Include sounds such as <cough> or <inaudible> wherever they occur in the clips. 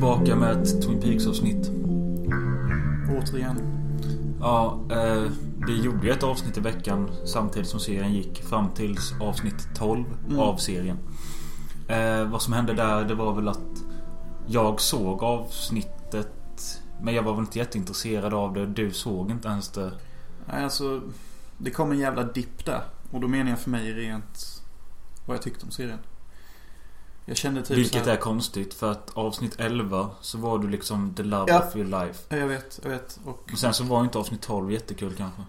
Tillbaka med ett Twin Peaks-avsnitt. Återigen. Ja, eh, vi gjorde ett avsnitt i veckan samtidigt som serien gick fram till avsnitt 12 Mm. av serien. Eh, vad som hände där, det var väl att jag såg avsnittet men jag var väl inte jätteintresserad av det. Du såg inte ens det. Nej, alltså. Det kom en jävla dipp där. Och då menar jag för mig rent vad jag tyckte om serien. Jag kände typ Vilket är konstigt för att avsnitt 11 så var du liksom the love Ja. of your life. Ja, jag vet, jag vet. Och Men sen så var inte avsnitt 12 jättekul kanske.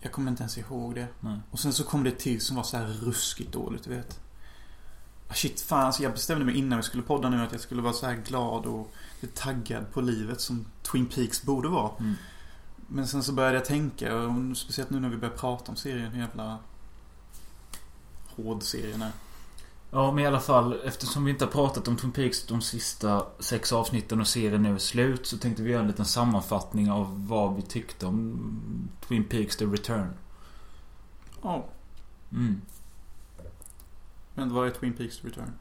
jag kommer inte ens ihåg det. Nej. Och sen så kom det till som var så här ruskigt dåligt, du vet. Ah, Shit, fan. Alltså jag bestämde mig innan vi skulle podda nu att jag skulle vara så här glad och taggad på livet som Twin Peaks borde vara. Mm. Men sen så började jag tänka, och speciellt nu när vi börjar prata om serien, hur jävla hård serien är. Ja, men i alla fall eftersom vi inte har pratat om Twin Peaks de sista sex avsnitten och serien nu är slut så tänkte vi göra en liten sammanfattning av vad vi tyckte om Twin Peaks The Return. Ja, Mm. men vad är Twin Peaks Return?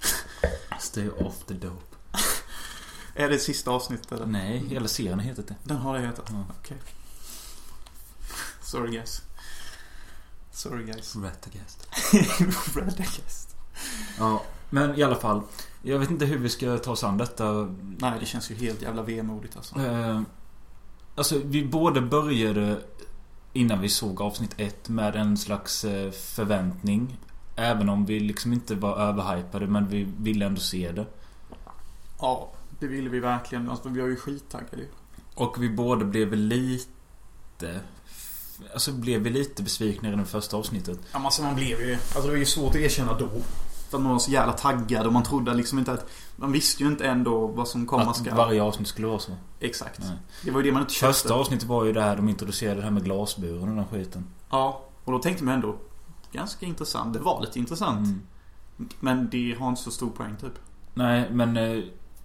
<laughs> Stay off the dope. <laughs> Är det sista avsnittet eller? Nej, hela serien heter det. Den har det hetat? Ja. Okej. Sorry guys. Sorry guys. <laughs> Radagast. Ja, men i alla fall. Jag vet inte hur vi ska ta oss an detta. Nej, det känns ju helt jävla vemodigt alltså. Eh, alltså, vi båda började innan vi såg avsnitt ett med en slags eh, förväntning. Även om vi liksom inte var överhypade men vi ville ändå se det. Ja, det ville vi verkligen. Alltså, vi var ju skittaggade ju. Och vi båda blev lite... Alltså blev vi lite besvikna i det första avsnittet. Ja, men alltså man blev ju... Alltså det var ju svårt att erkänna då. För att man var så jävla taggad och man trodde liksom inte att... Man visste ju inte ändå vad som komma Att ska. varje avsnitt skulle vara så. Exakt. Nej. Det var ju det man inte köpte. Första avsnittet var ju det här de introducerade det här med glasburen och den skiten. Ja, och då tänkte man ändå... Ganska intressant. Det var lite intressant. Mm. Men det har inte så stor poäng typ. Nej, men eh,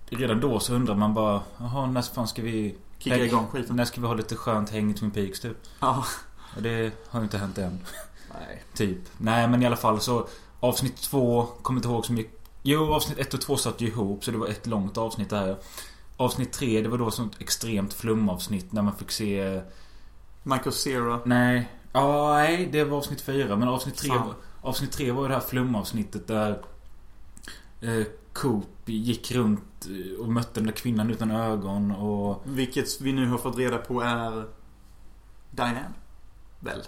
redan då så undrar man bara Jaha, när fan ska vi... Kicka igång skiten. När ska vi ha lite skönt häng i Twin Peaks typ? Ja. Och det har ju inte hänt än. Nej. <laughs> Typ. Nej, men i alla fall så Avsnitt två, kommer inte ihåg så mycket. Jo, avsnitt ett och två satt ju ihop så det var ett långt avsnitt där. Avsnitt tre, det var då sånt extremt flumavsnitt när man fick se... Michael Cera. Nej. Ja, nej, det var avsnitt fyra. Men avsnitt tre, Fan. avsnitt tre var ju det här flumavsnittet där... Eh, Coop gick runt eh, och mötte den där kvinnan utan ögon och... Vilket vi nu har fått reda på är... Diane. Väl?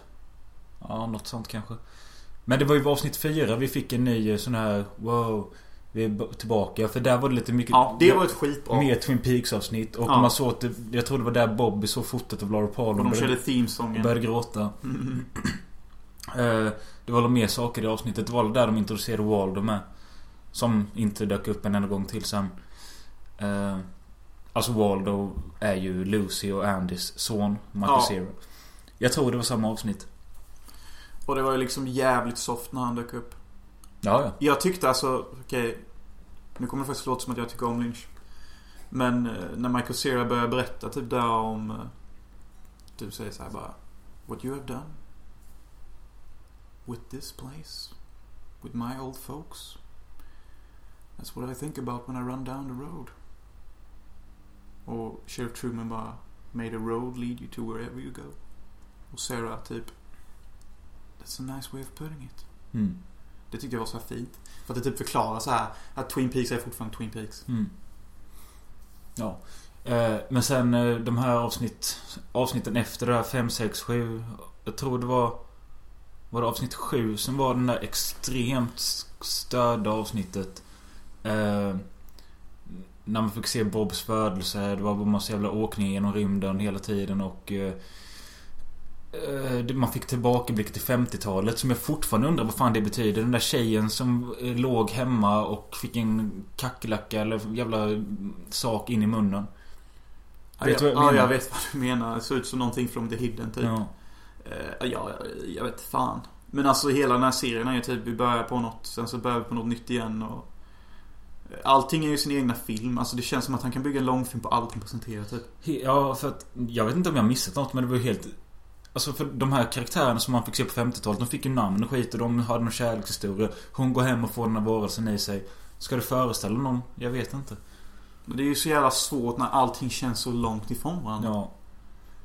Ja, något sånt kanske. Men det var ju avsnitt fyra vi fick en ny eh, sån här... Wow. Vi är tillbaka. För där var det lite mycket... Ja, det var ett skitbra. Mer Twin Peaks avsnitt. Och Ja. man såg att det, Jag tror det var där Bobby såg fotot av Laura Palmer. Och de körde themesången. började gråta. Mm. Eh, det var väl mer saker i avsnittet. Det var där de introducerade Waldo med. Som inte dök upp en enda gång till sen. Eh, alltså Waldo är ju Lucy och Andys son. Michael Ja. Cera. Jag tror det var samma avsnitt. Och det var ju liksom jävligt soft när han dök upp. Ja, ja. Jag tyckte alltså, okej. nu kommer det faktiskt låta som att jag tycker om Lynch. Men eh, när Michael Cera börjar berätta typ där om... eh, Du säger så här bara. What you have done. With this place. With my old folks. That's what I think about when I run down the road. Och Sheriff Truman bara. May the road lead you to wherever you go. Och Sarah typ. That's a nice way of putting it. Mm. Det tyckte jag var så här fint. För att det typ förklarar så här att Twin Peaks är fortfarande Twin Peaks. Mm. Ja. Eh, men sen eh, de här avsnitt, avsnitten efter det här 5, 6, 7. Jag tror det var... Var det avsnitt 7 som var den där extremt störda avsnittet. Eh, när man fick se Bobs födelse. Det var bara massa jävla åkning genom rymden hela tiden och... Eh, man fick tillbakablick till 50-talet som jag fortfarande undrar vad fan det betyder. Den där tjejen som eh, låg hemma och fick en kackerlacka eller jävla sak in i munnen. Vet du vad jag ja, jag vet vad du menar. Det ser ut som någonting från The Hidden typ. Ja. Eh, ja, jag, jag vet fan. Men alltså hela den här serien är ju typ vi börjar på något, sen så börjar vi på något nytt igen och... eh, Allting är ju sin egna film. Alltså det känns som att han kan bygga en långfilm på allting presenterat typ. He- Ja, för att jag vet inte om jag har missat något men det var ju helt... Alltså för de här karaktärerna som man fick se på 50-talet, de fick ju namn och skit och de hade någon kärlekshistoria. Hon går hem och får den här varelsen i sig. Ska det föreställa någon? Jag vet inte. Men det är ju så jävla svårt när allting känns så långt ifrån varandra. Ja.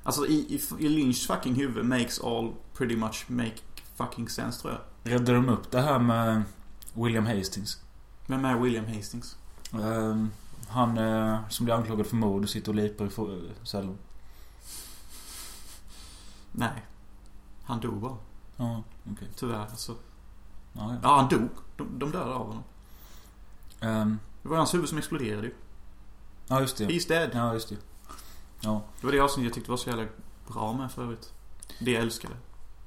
Alltså i, i, i Lynchs fucking huvud makes all pretty much make fucking sense tror jag. Räddade de upp det här med William Hastings? Vem är William Hastings? Ehm, han eh, som blir anklagad för mord och sitter och lipar i cellen. Nej. Han dog bara. Ja, okej. Tyvärr alltså. Ja, ja. Ja, han dog. De, de dödade av honom. Ehm, Det var hans huvud som exploderade ju. ja, just det. He's dead. Ja, just det. Ja. Det var det avsnittet jag tyckte var så jävla bra med för övrigt. Det jag älskade.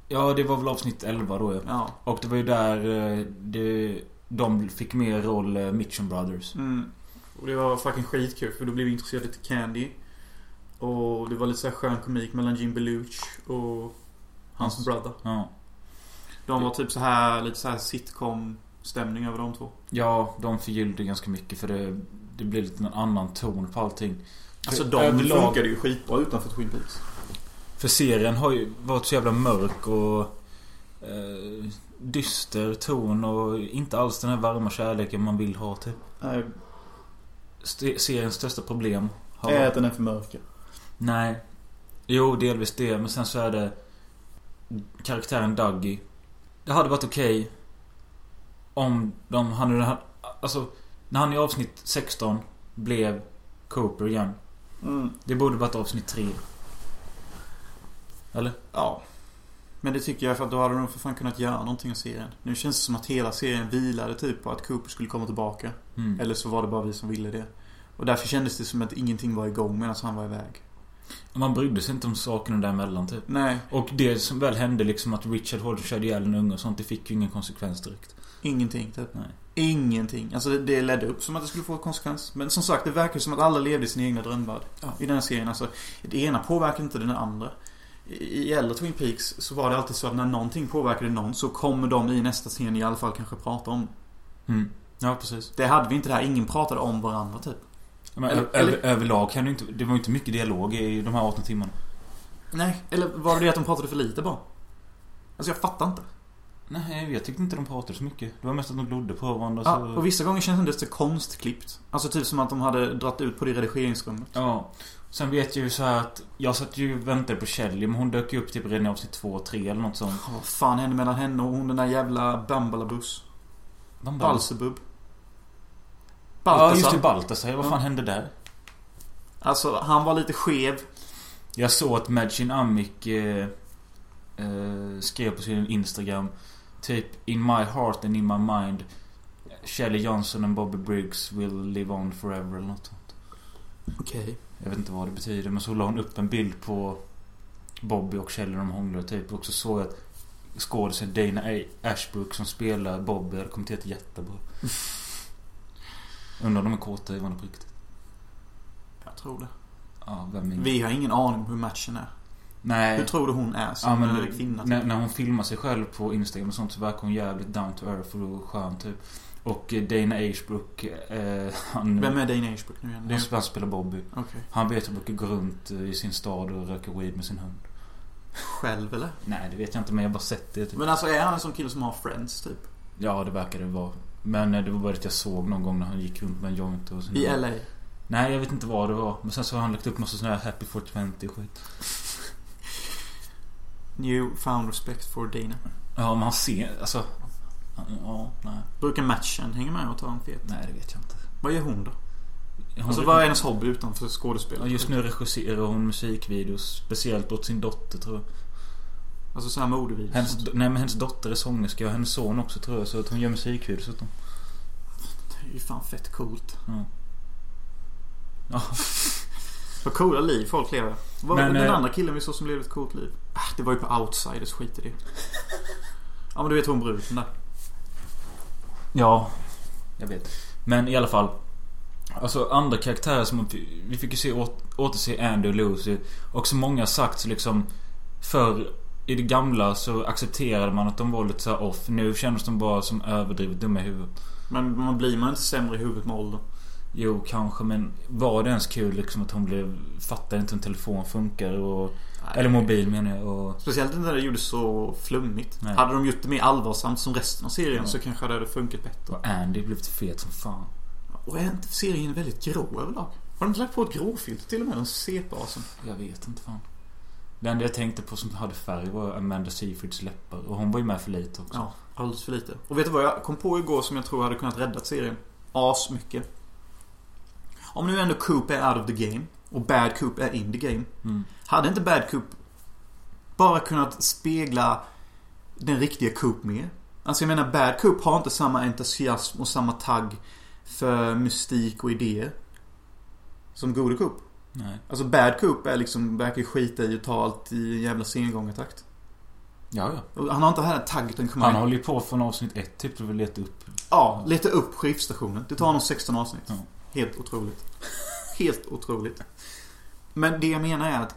Ja, det var väl avsnitt 11 då ja. Ja. Och det var ju där eh, det, de fick mer roll, eh, Mitchum Brothers. Mm. Och det var fucking skitkul för då blev vi intresserade till Candy. Och det var lite så här skön komik mellan Jim Belush och hans Hans- brother. Ja. De var typ så här lite så här sitcom stämning över de två. Ja, de förgyllde ganska mycket för det, det blev lite en annan ton på allting. Alltså För de överlag- funkade ju skitbra utanför Twin Peaks. För serien har ju varit så jävla mörk och eh, dyster ton och inte alls den här varma kärleken man vill ha typ. Nej, St- seriens största problem har... är att den är för mörk. Nej. Jo, delvis det. Men sen så är det karaktären Dougie. Det hade varit okej om de hade... Alltså, när han i avsnitt 16 blev Cooper igen. Mm. Det borde varit avsnitt 3. Eller? Ja. Men det tycker jag för att då hade de för fan kunnat göra någonting av serien. Nu känns det som att hela serien vilade typ på att Cooper skulle komma tillbaka. Mm. Eller så var det bara vi som ville det. Och därför kändes det som att ingenting var igång medan han var iväg. Man brydde sig inte om sakerna däremellan typ. Nej, Och det som väl hände liksom att Richard Hodge körde ihjäl en unge och sånt. Det fick ju ingen konsekvens direkt. ingenting typ. Nej. Ingenting. Alltså det, det ledde upp som att det skulle få konsekvens. Men som sagt, det verkar som att alla levde i sin egna drömvärld. Ja. I den här serien. Alltså, det ena påverkar inte den andra. I, äldre Twin Peaks så var det alltid så att när någonting påverkade någon så kommer de i nästa scen i alla fall kanske prata om det. Mm. Ja, precis. Det hade vi inte där. Ingen pratade om varandra typ. Men Eller- över, överlag kan det inte... Det var ju inte mycket dialog i de här 18 timmarna. Nej, eller var det att de pratade för lite bara? Alltså jag fattar inte. Nej, jag tyckte inte de pratade så mycket. Det var mest att de glodde på varandra. Ja, så... och vissa gånger kändes det så konstklippt. Alltså typ som att de hade dratt ut på det redigeringsrummet. Ja. Sen vet jag ju så att jag satt ju och väntade på Shelley men hon dök ju upp typ redan i avsnitt 2 3 eller något sånt. Vad fan hände mellan henne och hon den där jävla Bambalabus? Balsebub? Ja just det, Baltasar? Baltasar. Vad fan hände där? Alltså, han var lite skev. Jag såg att Magin Amick eh, eh, skrev på sin Instagram Typ In my heart and in my mind Shelley Johnson and Bobby Briggs will live on forever eller något sånt. Okej. Jag vet inte vad det betyder men så la hon upp en bild på Bobby och Shelley de hånglade typ. Och så såg jag att skådisen Dana Ashbrook som spelar Bobby hade kommenterat jättebra. Undrar om de är kåta i varandra på riktigt. Jag tror det. Ja, vem Vi har ingen aning om hur matchen är. Nej. Hur tror du hon är som Ja, men kvinna? när, när hon filmar sig själv på Instagram och sånt så verkar hon jävligt down to earth och skön typ. Och eh, Dana Ashbrook, eh, <laughs> han... Vem är Dana Ashbrook nu igen? Han spelar, Bobby. Okej. Han vet att han brukar gå runt eh, i sin stad och röka weed med sin hund. Själv eller? Nej, det vet jag inte men jag har bara sett det typ. Men alltså är han en sån kille som har friends typ? Ja, det verkar det vara. Men eh, det var bara att jag såg någon gång när han gick runt med en joint och I. LA? Nej, jag vet inte vad det var. Men sen så har han lagt upp massa såna här Happy 420 och skit. New found respect for Dana. Ja, men han ser... Alltså... Ja, nej. Brukar matchen hänga med och ta en fet? Nej, det vet jag inte. Vad gör hon då? Hon, Alltså vad är hennes hobby utanför Ja, skådespelet? just nu regisserar hon musikvideos. Speciellt åt sin dotter tror jag. Alltså modevideos? och Hennes, nej men hennes dotter är sångerska och hennes son också tror jag. Så att hon gör musikvideos åt dem. Det är ju fan fett coolt. Ja. Ja. <laughs> Vad coola liv folk lever. Vad Men, den eh, andra killen vi såg som levde ett coolt liv? Ah, det var ju på Outsiders, skit i det. ja men du vet hon bruden där. Ja, jag vet. Men i alla fall. Alltså andra karaktärer som vi fick ju se åt, återse Andy och Lucy. Och som många sagt så liksom För i det gamla så accepterade man att de var lite så off. Nu känns de bara som överdrivet dumma i huvudet. Men man blir man inte sämre i huvudet med åldern? Jo, kanske men var det ens kul liksom att hon blev... Fattade inte hur en telefon funkar och... Eller mobil menar jag. Och... Speciellt inte när det gjordes så flummigt. Nej. Hade de gjort det mer allvarsamt som resten av serien Ja. så kanske det hade funkat bättre. Och Andy blev fet som fan. Och är inte serien väldigt grå överlag? Har de inte lagt på ett gråfilter till och med? Den sepasen. Jag vet inte fan. Det enda jag tänkte på som hade färg var Amanda Seyfrieds läppar. Och hon var ju med för lite också. Ja, alldeles för lite. Och vet du vad jag kom på igår som jag tror hade kunnat rädda serien? As mycket. Om nu ändå Coop är out of the game och Bad Coop är in the game. Mm. Hade inte Bad Coop bara kunnat spegla den riktiga Coop mer? Alltså jag menar Bad Coop har inte samma entusiasm och samma tagg för mystik och idéer. Som gode Coop. Nej. Alltså Bad Coop är liksom, verkar skita i att ta allt i en jävla sengångartakt. Ja, ja. Och Han har inte det här komma Han håller ju på från avsnitt ett typ för att leta upp. Ja, leta upp skiftstationen. Det tar honom 16 avsnitt. Ja. Helt otroligt. Helt otroligt. Men det jag menar är att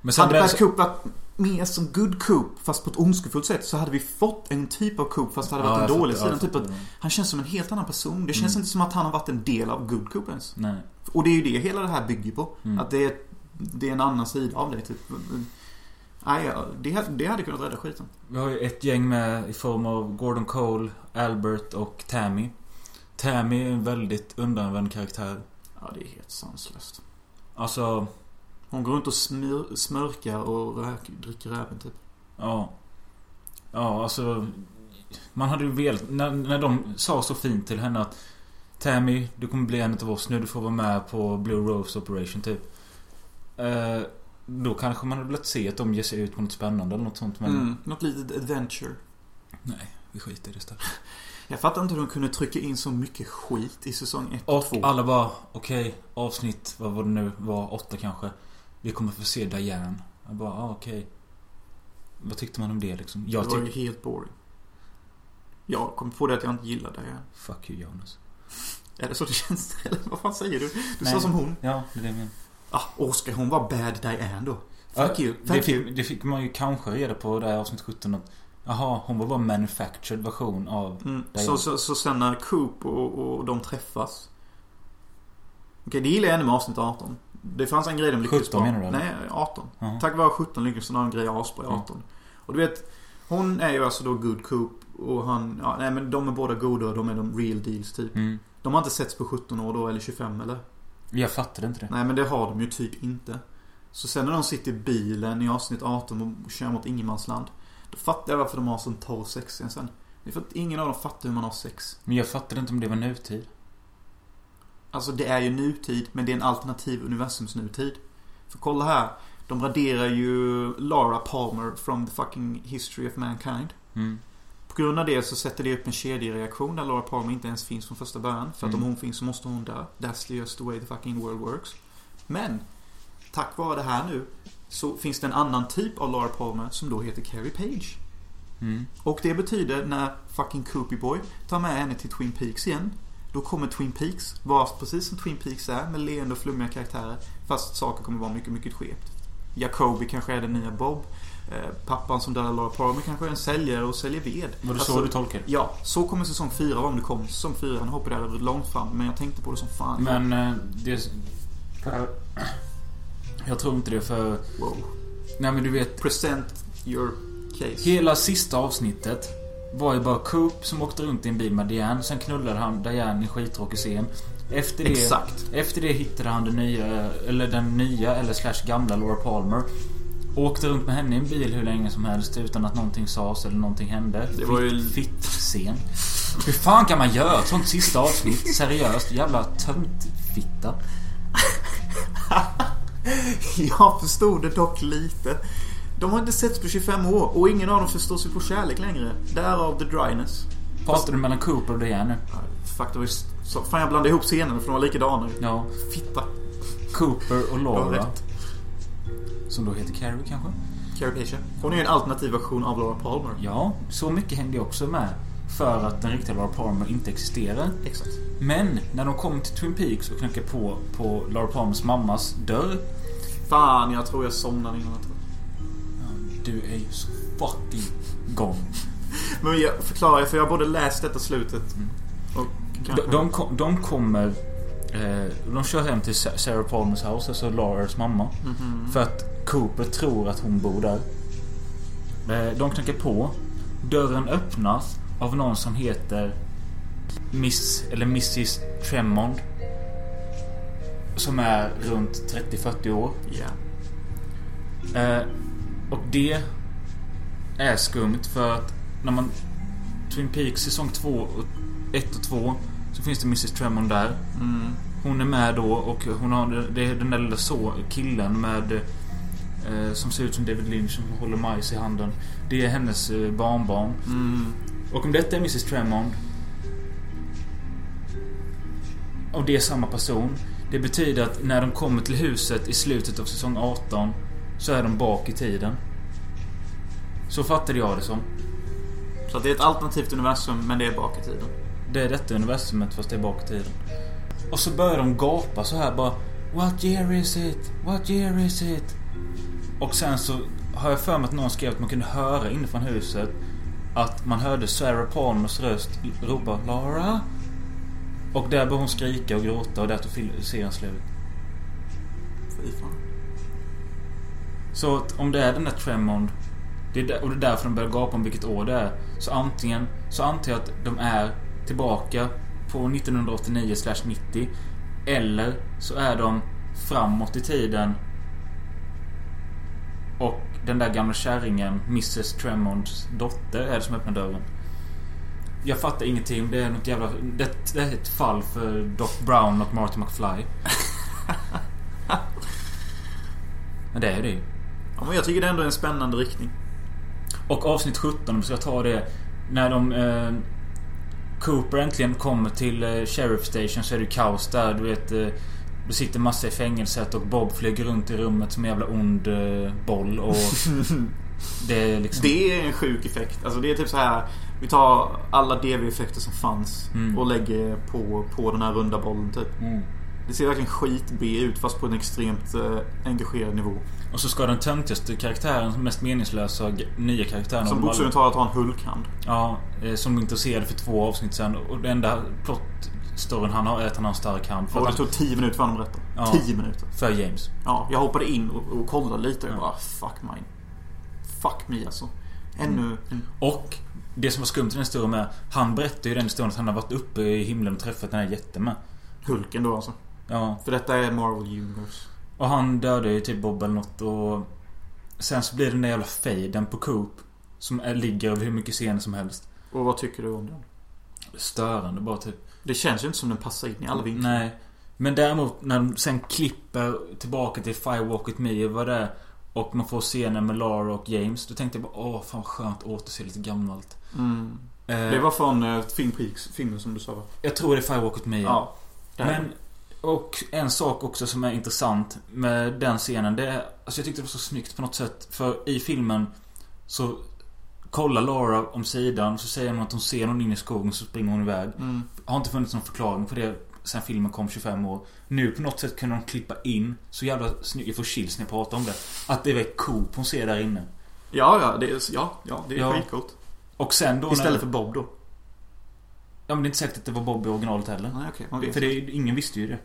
Men hade Bad Coop varit mer som Good Coop fast på ett ondskefullt sätt så hade vi fått en typ av Coop fast det hade varit Ja, en dålig sida. Typ att han känns som en helt annan person. Det känns Mm. inte som att han har varit en del av Good Coop ens. Nej. Och det är ju det hela det här bygger på. Mm. Att det är, det är en annan sida av det typ. Nej, det, det hade kunnat rädda skiten. Vi har ju ett gäng med i form av Gordon Cole, Albert och Tammy. Tammy är en väldigt undanvänd karaktär. Ja, det är helt sanslöst. Alltså, Hon går runt och smör, smörkar och rök, dricker även typ. ja. Ja, alltså. Man hade ju velat, när, när de sa så fint till henne att Tammy, du kommer bli en av oss nu. Du får vara med på Blue Rose Operation typ. Eh, då kanske man hade velat se att de ger sig ut på något spännande eller något sånt. Men Mm, något litet adventure. nej, vi skiter i det istället. <laughs> Jag fattar inte hur de kunde trycka in så mycket skit i säsong 1 och Och 2. alla bara, okej, avsnitt, vad var det nu var, åtta kanske. Vi kommer få se Diane. Jag bara, ah, okej. Vad tyckte man om det liksom? Jag det var ju helt boring. Jag kom på det att jag inte gillade det. Fuck you Jonas. Är det så det känns? <laughs> Eller vad fan säger du? Du Nej. sa som hon. Ja, det är det jag menar. Ah, och ska hon vara bad Diane då? Ja, Fuck you. Det Thank you. fick, det fick man ju kanske reda på där i avsnitt 17 att Jaha, hon var bara manufactured version av... Mm. Så, så, så sen när Coop och, och de träffas. Okej, det gillar jag ännu med avsnitt 18. Det fanns en grej de lyckades 17 menar du, eller? Nej, 18. Ja. Tack vare 17 lyckades de ha en grej asbra i Ja. 18. Och du vet, hon är ju alltså då good Coop och han, ja, nej men de är båda goda och de är de real deals typ. Mm. De har inte setts på 17 år då, eller 25 eller? Jag fattade inte det. Nej men det har de ju typ inte. Så sen när de sitter i bilen i avsnitt 18 och kör mot ingenmansland. Då fattar jag varför de har sån torr sexscen sen. Det är för att ingen av dem fattar hur man har sex. Men jag fattade inte om det var nutid. Alltså det är ju nutid, men det är en alternativ universums nutid. För kolla här. De raderar ju Lara Palmer from the fucking history of mankind. Mm. På grund av det så sätter det upp en kedjereaktion där Laura Palmer inte ens finns från första början. För att Mm. om hon finns så måste hon dö. That's just the way the fucking world works. Men, tack vare det här nu så finns det en annan typ av Laura Palmer som då heter Carrie Page. Mm. Och det betyder när fucking Coopy Boy tar med henne till Twin Peaks igen. Då kommer Twin Peaks vara precis som Twin Peaks är med leende och flummiga karaktärer. Fast saker kommer vara mycket, mycket skevt. Jacoby kanske är den nya Bob. Eh, pappan som dödar Laura Palmer kanske är en säljare och säljer ved. Var det Alltså, så du tolkade det? Ja, så kommer säsong 4 vara om det kommer säsong 4. Nu hoppade jag långt fram, men jag tänkte på det som fan. Men eh, det... <clears throat> Jag tror inte det för... Wow. Nej men du vet, Present your case. hela sista avsnittet var ju bara Coop som åkte runt i en bil med Diane. Sen knullade han Diane i skittråkig scen. Efter det, Exakt. efter det hittade han den nya, eller den nya, eller slash gamla Laura Palmer. Åkte runt med henne i en bil hur länge som helst utan att någonting sades eller någonting hände. Det var ju- Fitt-scen. Hur fan kan man göra ett sånt sista avsnitt? Seriöst, jävla töntfitta. <laughs> Jag förstod det dock lite. De har inte setts på 25 år och ingen av dem förstår sig på kärlek längre. Därav the dryness. Pratar du mellan Cooper och Diane nu? Fuck, det var ju fan jag blandade ihop scenerna för de var likadana. Ja. Fitta. Cooper och Laura. Som då heter Carrie kanske? Carrie Page. Hon är ju en alternativ version av Laura Palmer. Ja, så mycket hängde jag också med. För att den riktiga Laura Palmer inte existerar. Exakt. Men när de kom till Twin Peaks och knackade på på Laura Palmers mammas dörr. Fan, jag tror jag somnade innan jag du är ju så fucking gone. <laughs> Men jag förklarar, för jag har både läst detta slutet Mm. och De, kanske... de, kom, de kommer Eh, de kör hem till Sa- Sarah Palmers house, alltså Lauras mamma. Mhm. För att Cooper tror att hon bor där. Eh, De knackar på. Dörren öppnas av någon som heter Miss eller Mrs Tremond. Som är runt 30-40 år. Ja. Eh, och det är skumt för att när man... Twin Peaks säsong 2, 1 och 2 så finns det Mrs Tremond där. Mm. Hon är med då och hon har det är den där lilla så, killen med eh, som ser ut som David Lynch som håller majs i handen. Det är hennes eh, barnbarn. Mm. Och om detta är Mrs Tremond och det är samma person. Det betyder att när de kommer till huset i slutet av säsong 18 så är de bak i tiden. Så fattade jag det som. Så det är ett alternativt universum, men det är bak i tiden. Det är detta universumet fast det är bak i tiden. Och så börjar de gapa så här bara What year is it? What year is it? Och sen så har jag för mig att någon skrev att man kunde höra inifrån huset att man hörde Sarah Palmers röst ropa Lara. Och där började hon skrika och gråta och där tog serien slut. Fy fan. Så att om det är den där Tremond det är där, och det är därför de börjar gapa om vilket år det är. Så antingen så antar jag att de är tillbaka på 1989 90 Eller så är de framåt i tiden. Och den där gamla kärringen, Mrs Tremonds dotter, är det som öppnar dörren. Jag fattar ingenting. Det är något jävla... Det, det är ett fall för Doc Brown och Marty McFly. <laughs> Men det är det ju. Ja, men jag tycker det ändå är en spännande riktning. Och avsnitt 17, om vi ska ta det. När de... Eh, Cooper äntligen kommer till eh, Sheriff Station så är det kaos där. Du vet... Eh, det sitter massa i fängelset och Bob flyger runt i rummet som en jävla ond eh, boll och... <laughs> det är liksom... Det är en sjuk effekt. Alltså det är typ så här. Vi tar alla DV-effekter som fanns Mm. och lägger på, på den här runda bollen typ. Mm. Det ser verkligen skit-B ut fast på en extremt eh, engagerad nivå. Och så ska den töntigaste karaktären, mest meningslösa nya karaktären Som bokstavligt talat har en Hulkhand. Ja, eh, som de intresserade för två avsnitt sen. Och den enda plot-storyn han har att han har en stark hand. För, Och det tog 10 minuter för honom att berätta. Ja. 10 minuter. för James. Ja, jag hoppade in och, och kollade lite och Ja. bara fuck mine. Fuck me alltså. Ännu en... Och det som var skumt i den historien med Han berättar ju den historien att han har varit uppe i himlen och träffat den här jätten med. Hulken då alltså. Ja. För detta är Marvel Universe. Och han dödade ju typ Bob eller något och... Sen så blir det den där jävla fejden på Coop. Som är, ligger över hur mycket scener som helst. Och vad tycker du om den? Störande bara typ. Det känns ju inte som den passar in i alla vinklar. Nej. Men däremot när de sen klipper tillbaka till Firewalk With Me och vad det är. Och man får scenen med Lara och James. Då tänkte jag bara åh fan skönt återse lite gammalt. Mm. Eh, Det var från eh, Twin Peaks, filmen som du sa va? Jag tror det är Firewalk With Me. Ja. Men, och en sak också som är intressant med den scenen, det är... Alltså jag tyckte det var så snyggt på något sätt. För i filmen så kollar Laura om sidan, så säger hon att hon ser någon in i skogen, så springer hon iväg. Mm. Har inte funnits någon förklaring på det sen filmen kom 25 år. Nu på något sätt kunde de klippa in, så jävla snyggt, jag får chills när jag pratar om det. Att det är Coop hon ser där inne. Ja, ja, det är, ja, ja, det är Ja. skitcoolt. Och sen då Istället när... för Bob då? Ja men det är inte säkert att det var Bob i originalet heller. Nej, okej. man vet För det, ingen visste ju det.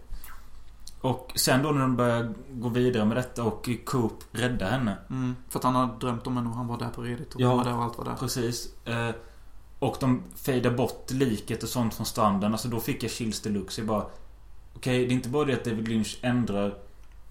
Och sen då när de börjar gå vidare med detta och Coop räddar henne. Mm, för att han har drömt om henne och han var där på redigt och Ja. var där och allt var där. Precis. Eh, och de fejdar bort liket och sånt från stranden. Alltså då fick jag chills deluxe. Jag bara... Okej, det är inte bara det att David Lynch ändrar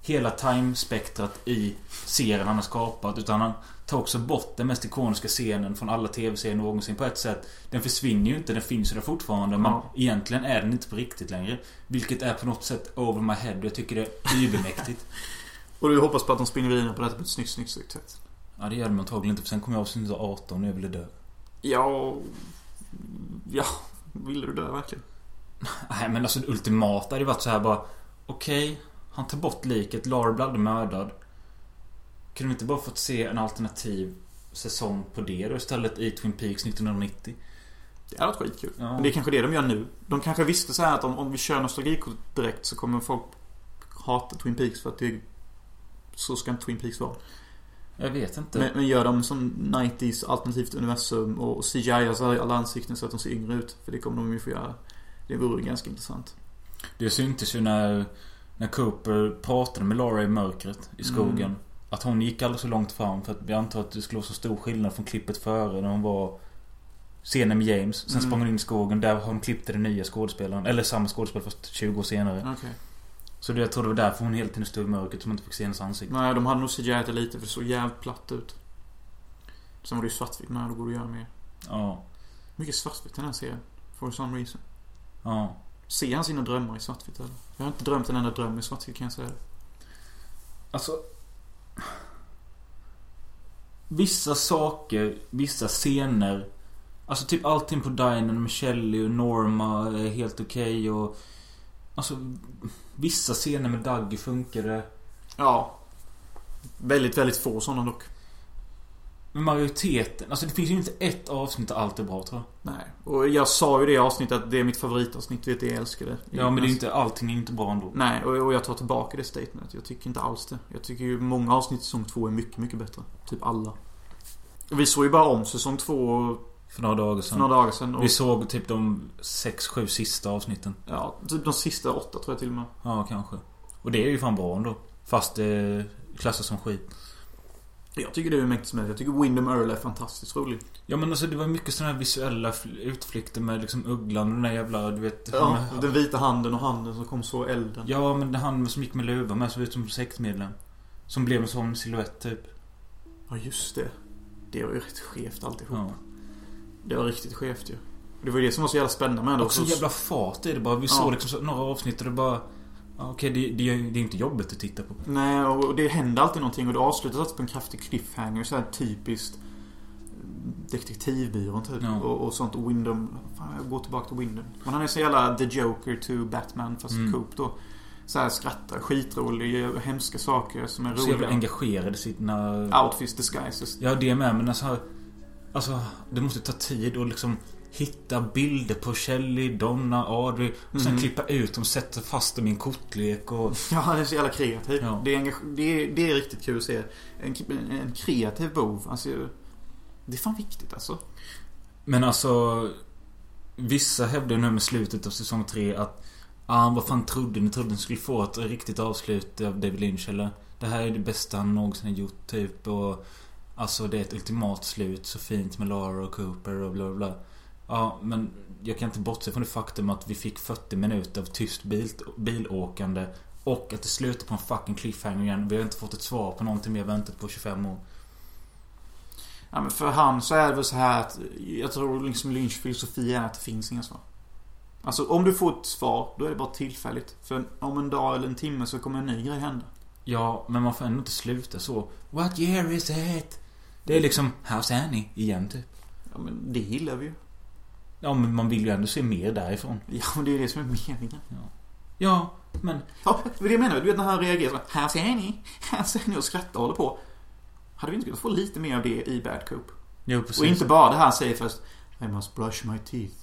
hela timespektrat i serien han har skapat. Utan han tar också bort den mest ikoniska scenen från alla tv-serier någonsin på ett sätt. Den försvinner ju inte, den finns ju där fortfarande. Men Ja. egentligen är den inte på riktigt längre. Vilket är på något sätt over my head. Jag tycker det är übermäktigt. <laughs> Och du hoppas på att de spinner vidare på detta på ett snyggt, snyggt, snyggt sätt. ja, det gör de antagligen inte. För sen kommer jag avsnitt 18 och jag ville dö. Ja... Ja, ville du dö verkligen? <laughs> Nej men alltså det ultimata hade ju varit så här bara Okej, han tar bort liket, Lara blir aldrig mördad. Kunde vi inte bara fått se en alternativ säsong på det då istället i Twin Peaks 1990? Det hade varit skitkul. Ja. Men det är kanske det de gör nu. De kanske visste så här att om, om vi kör nostalgikort direkt så kommer folk hata Twin Peaks för att det... Så ska inte Twin Peaks vara. Jag vet inte. Men, men gör de som 90s alternativt universum och CGI alltså alla ansikten så att de ser yngre ut. För det kommer de ju få göra. Det vore ganska intressant. Det syntes ju när, när Cooper pratade med Laura i mörkret i skogen. Mm. Att hon gick alldeles så långt fram för att jag antar att det skulle vara så stor skillnad från klippet före när hon var Scenen med James. Sen Mm. sprang hon in i skogen. Där har hon klippt den nya skådespelaren. Eller samma skådespelare fast 20 år senare. Okej. Så det, jag tror det var därför hon hela tiden stod i mörkret. Så man inte fick se hennes ansikte. Nej, de hade nog CGI det lite för det såg jävligt platt ut. Sen var det ju svartvitt. Nej, då går det att göra mer. Ja. Mycket svartvitt i den här serien. For some reason. Ja. Ser han sina drömmar i svartvitt eller? Jag har inte drömt en enda dröm i svartvitt kan jag säga. Alltså... Vissa saker, vissa scener. Alltså typ allting på dinern med Shelley och Norma är helt okej och... Alltså... Vissa scener med Dougie funkade. Ja. Väldigt, väldigt få sådana dock. Men majoriteten, alltså det finns ju inte ett avsnitt där allt är bra tror jag. Nej. Och jag sa ju det avsnittet att det är mitt favoritavsnitt. Vet du, jag älskar det. Ja men det är inte, allting är inte bra ändå. Nej, och, och jag tar tillbaka det statementet. Jag tycker inte alls det. Jag tycker ju många avsnitt i säsong två är mycket, mycket bättre. Typ alla. Och vi såg ju bara om säsong två För några dagar för sedan. några dagar sedan. Och, Vi såg typ de sex, sju sista avsnitten. ja, typ de sista åtta tror jag till och med. Ja, kanske. Och det är ju fan bra ändå. Fast det klassas som skit. Jag tycker det är mäktigt med det. Jag tycker Windham Earl är fantastiskt rolig. Ja men alltså det var mycket sådana här visuella fl- utflykter med liksom ugglan och den där jävla, du vet. Ja, han- den vita handen och handen som kom så elden. Ja men det han som gick med luva med såg ut som sektmedlem. Som blev en sån silhuett typ. Ja, just det. Det var ju rätt skevt alltihop. Ja. Det var riktigt skevt ju. Det var ju det som var så jävla spännande med det. Och så jävla fart i det bara. Vi Ja. såg liksom så, några avsnitt och det bara... Okej, det, det, är- det är inte jobbigt att titta på. Nej, och det händer alltid någonting och det avslutas alltid på en kraftig cliffhanger. Så här typiskt detektivbyrån typ. Ja. Och, och sånt. Och Windham... Fan, jag går tillbaka till Windham. Men han är så jävla The Joker to Batman fast Mm. Coop då. Så här skrattar, skitrolig, gör hemska saker som är Så jävla roliga. engagerad i sina... Outfits disguises. Ja, det med. Men alltså... Alltså, det måste ta tid att liksom hitta bilder på Shelley, Donna, Audrey. Och sen Mhm. klippa ut dem, sätta fast dem i en kortlek och... Ja, han är så jävla kreativ. Ja. Det, är det, är, det är riktigt kul att se. En, en kreativ bov. Alltså, det är fan viktigt alltså. Men alltså... Vissa hävdar nu med slutet av säsong 3 att... Ah, vad fan trodde ni? Trodde ni skulle få ett riktigt avslut av David Lynch eller? Det här är det bästa han någonsin har gjort typ och... Alltså det är ett ultimat slut. Så fint med Lara och Cooper och bla bla bla. Ja, men jag kan inte bortse från det faktum att vi fick 40 minuter av tyst bil, bilåkande. Och att det slutar på en fucking cliffhanger igen. Vi har inte fått ett svar på någonting vi har väntat på 25 år. Ja, men för han så är det väl så här att jag tror liksom Lynch filosofi är att det finns inga svar. Alltså om du får ett svar, då är det bara tillfälligt. För om en dag eller en timme så kommer en ny grej hända. Ja, men man får ändå inte sluta så. What year is it? Det är liksom House Annie igen typ. Ja men det gillar vi ju. Ja, men man vill ju ändå se mer därifrån. Ja men det är det som är meningen. Ja, men... Ja, det är det jag menar. Du vet när han reagerar så här ser ni? Här ser ni och skrattar och håller på. Hade vi inte kunnat få lite mer av det i Bad Coop? Jo, precis. Och inte bara det här säger först I must brush my teeth.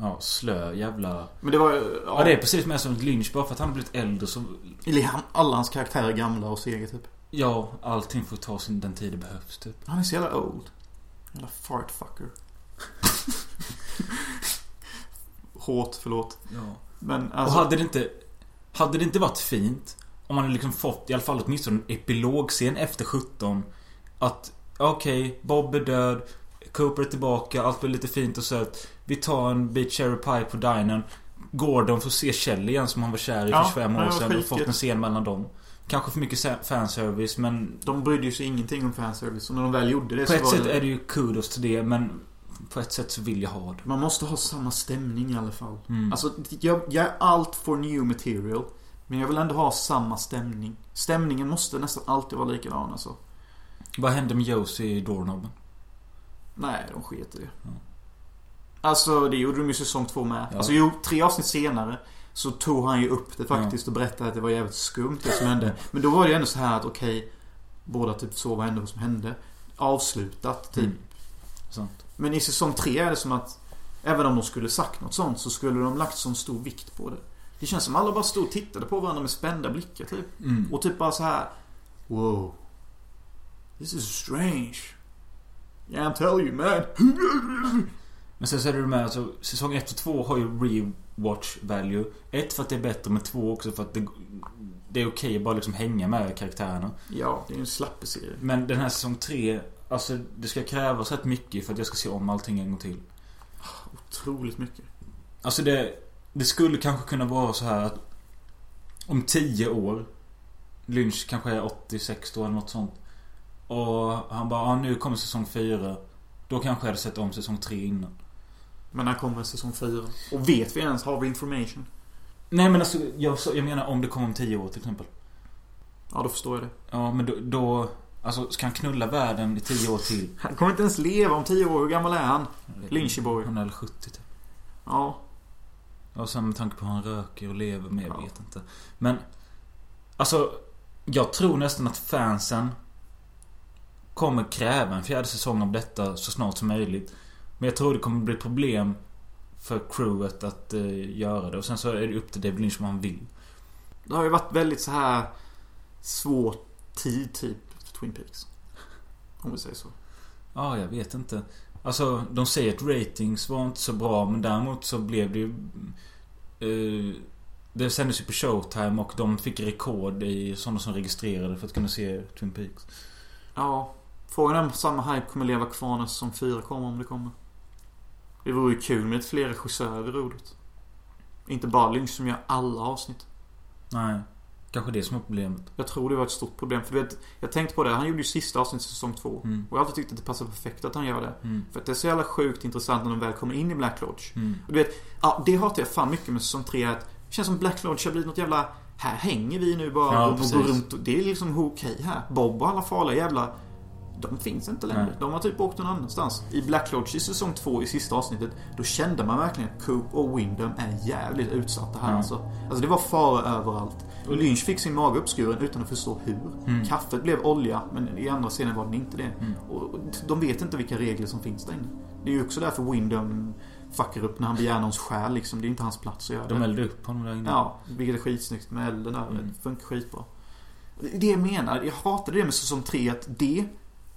Ja, slö jävla... Men det var ju... Ja, det är precis med som Lynch. Bara för att han har blivit äldre så... Eller han, alla hans karaktärer är gamla och sega typ. Ja, allting får ta sin, den tid det behövs typ. Han är så jävla old. Jävla fartfucker. <laughs> Hårt, förlåt. Ja. Men Och alltså... hade det inte... Hade det inte varit fint om man hade liksom fått i alla fall åtminstone en epilogscen efter 17. Att okej, Bob är död. Cooper är tillbaka. Allt blir lite fint och sött. Vi tar en bit cherry pie på dinern. Gordon får se Kjell igen som han var kär i Ja, för 25 det år sedan. Och fått en scen mellan dem. Kanske för mycket fanservice men... De brydde ju sig ingenting om fanservice. Och när de väl gjorde det På så ett var sätt det... är det ju kudos till det men... På ett sätt så vill jag ha det. Man måste ha samma stämning i alla fall. Mm. Alltså, jag, jag är allt for new material. Men jag vill ändå ha samma stämning. Stämningen måste nästan alltid vara likadan alltså. Vad hände med Josie i Doorknobben? Nej, de sket i det. Ja. Alltså, det gjorde de ju i säsong två med. Ja. Alltså, jo, tre avsnitt senare så tog han ju upp det faktiskt och berättade att det var jävligt skumt det som hände. <laughs> Men då var det ju ändå så här att okej, båda typ såg vad hände vad som hände. Avslutat, typ. Mm. Men i säsong tre är det som att Även om de skulle sagt något sånt så skulle de lagt sån stor vikt på det. Det känns som alla bara stod och tittade på varandra med spända blickar typ. Mm. Och typ bara så här. Wow. This is strange. Yeah, I'm telling you man. <laughs> Men sen så är det med alltså, säsong 1 och 2 har ju Reeve watch value. Ett för att det är bättre, men två också för att det, det är okej att bara liksom hänga med karaktärerna. Ja, det är ju en slappeserie. Men den här säsong tre, alltså det ska krävas rätt mycket för att jag ska se om allting en gång till. Otroligt mycket. Alltså det, det skulle kanske kunna vara så här att om tio år Lynch kanske är 86 då eller något sånt. Och han bara, ja nu kommer säsong fyra. Då kanske jag hade sett om säsong tre innan. Men när kommer säsong 4? Och vet vi ens? Har vi information? Nej men alltså, jag, jag menar om det kommer om tio år till exempel. Ja, då förstår jag det. Ja men då, då Alltså ska han knulla världen i tio år till? Han kommer inte ens leva om 10 år. Hur gammal är han? Lynchyboy. Han är väl 70 typ. Ja. Ja, sen med tanke på hur han röker och lever med, jag Ja. vet inte. Men Alltså Jag tror nästan att fansen Kommer kräva en fjärde säsong av detta så snart som möjligt. Men jag tror det kommer bli problem För crewet att eh, göra det. Och sen så är det upp till David Lynch vad han vill. Det har ju varit väldigt så här svår tid typ Twin Peaks. Om vi säger så. Ja, jag vet inte. Alltså, de säger att ratings var inte så bra, men däremot så blev det ju... Eh, det sändes ju på Showtime och de fick rekord i sådana som registrerade för att kunna se Twin Peaks. Ja. Frågan är om samma hype kommer leva kvar när säsong 4 kommer om det kommer. Det vore ju kul med ett fler regissörer vid rodret. Inte bara Lynch som gör alla avsnitt. Nej. Kanske det som är problemet. Jag tror det var ett stort problem. För du vet, jag tänkte på det. Han gjorde ju sista avsnittet i säsong 2. Mm. Och jag har alltid tyckt att det passar perfekt att han gör det. Mm. För att det är så jävla sjukt intressant när de väl kommer in i Black Lodge. Mm. Och du vet, ja, det hatar jag fan mycket med säsong 3. Att det känns som Black Lodge har blivit något jävla... Här hänger vi nu bara Ja, och, går runt. Och det är liksom okej här. Bob och alla farliga jävla... De finns inte längre. Nej. De har typ åkt någon annanstans. I Black Lodge i säsong 2 i sista avsnittet. Då kände man verkligen att Coop och Wyndham är jävligt utsatta här Ja. alltså. Alltså det var fara överallt. Och Lynch fick sin mage uppskuren utan att förstå hur. Mm. Kaffet blev olja, men i andra scenen var den inte det. Mm. Och de vet inte vilka regler som finns där inne. Det är ju också därför Wyndham fuckar upp när han begär någons själ liksom. Det är inte hans plats att göra De det. eldade upp honom där inne. Ja, vilket är skitsnyggt med elden där. Mm. Det funkar skitbra. Det jag menar. Jag hatade det med säsong 3 att det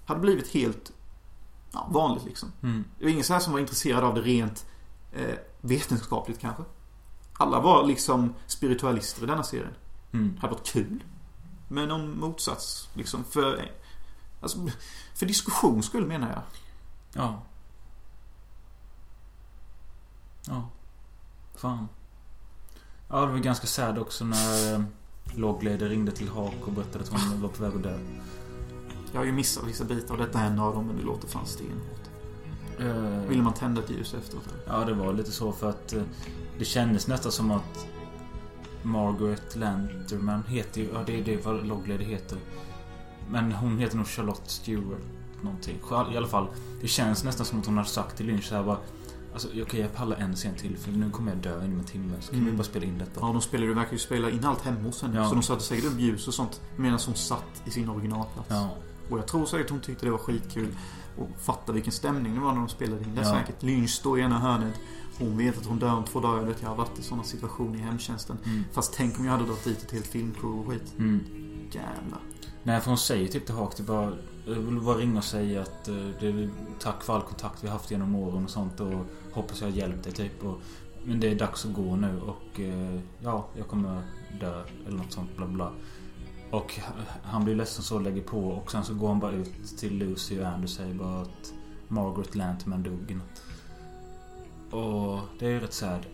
hade blivit helt ja, vanligt liksom. Mm. Det var ingen så här som var intresserad av det rent eh, vetenskapligt kanske. Alla var liksom spiritualister i denna serien. Mm. Det hade varit kul. Med någon motsats liksom för... Alltså, för diskussions skull menar jag. Ja. Ja. Fan. Ja, det var ganska sad också när eh, Logleder ringde till Hak och berättade att hon var på väg att dö. Jag har ju missat vissa bitar och detta är en av dem men det låter fan stenhårt. Eh, Vill man tända ett ljus efteråt? Ja, det var lite så för att eh, det kändes nästan som att Margaret Lanterman heter ju... Ja, det är det vad Logleder heter. Men hon heter nog Charlotte Stewart någonting. I alla fall, det känns nästan som att hon har sagt till Lynch så här bara... Alltså, okej, jag pallar en scen till för nu kommer jag dö inom en timme. Så kan Mm. vi bara spela in detta. Ja, de spelade, verkar ju spela in allt hemma hos henne. Ja. Så de satte säkert upp ljus och sånt medan hon satt i sin originalplats. Ja. Och jag tror säkert hon tyckte det var skitkul. Och fatta vilken stämning det var när de spelade in det Ja. säkert. Lynch står i ena hörnet. Hon vet att hon dör om två dagar. Jag vet, jag har varit i sådana situationer i hemtjänsten. Mm. Fast tänk om jag hade dragit dit ett helt filmcrew och skit. Mm. Jävlar. Nej, för hon säger typ till Hak, det bara... Jag vill bara ringa och säga att eh, det är tack för all kontakt vi haft genom åren och sånt och hoppas jag har hjälpt dig typ. Och, men det är dags att gå nu och eh, ja, jag kommer dö eller något sånt bla bla. Och han blir ledsen så och lägger på och sen så går han bara ut till Lucy och Andy och säger bara att Margaret Lantman dog. i. Och det är ju rätt sad.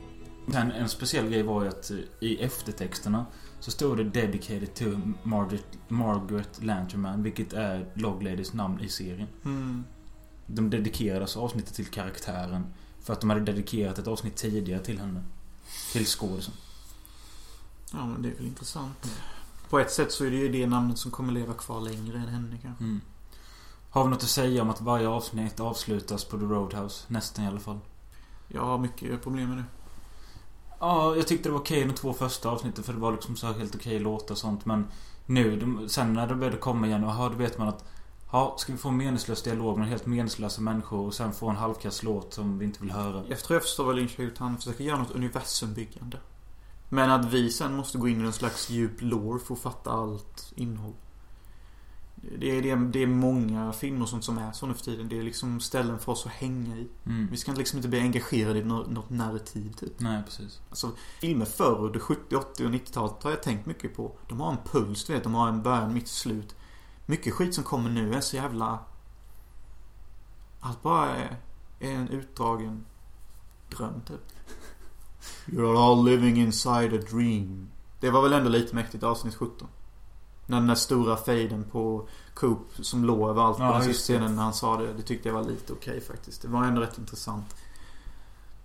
Men en speciell grej var ju att i eftertexterna så stod det 'Dedicated to Margaret, Margaret Lanterman' vilket är Logladys namn i serien. Mm. De dedikerade alltså avsnittet till karaktären. För att de hade dedikerat ett avsnitt tidigare till henne. Till skådisen. Ja, men det är väl intressant. På ett sätt så är det ju det namnet som kommer leva kvar längre än henne kanske. Mm. Har vi något att säga om att varje avsnitt avslutas på The Roadhouse? Nästan i alla fall. Jag har mycket problem med det. Ja, jag tyckte det var okej de två första avsnitten för det var liksom så helt okej låtar och sånt men Nu, sen när det började komma igen, aha, då vet man att Ja, ska vi få en meningslös dialog med helt meningslösa människor och sen få en halvkass låt som vi inte vill höra? Jag tror jag förstår vad Lynch har gjort. Han försöker göra något universumbyggande. Men att vi sen måste gå in i någon slags djup lore för att fatta allt innehåll. Det är, det, är, det är många filmer och sånt som är så nu för tiden. Det är liksom ställen för oss att hänga i. Mm. Vi ska liksom inte bli engagerade i något, något narrativ typ. Nej, precis. Alltså, filmer förr, under 70, 80 och 90-talet har jag tänkt mycket på. De har en puls, du vet. De har en början, mitt, slut. Mycket skit som kommer nu är så jävla... Allt bara är, är en utdragen dröm, typ. You're all living inside a dream. Det var väl ändå lite mäktigt, avsnitt 17. När den där stora fejden på Coop som låg överallt på Ja, den sista scenen när han sa det. Det tyckte jag var lite okej faktiskt. Det var ändå rätt intressant.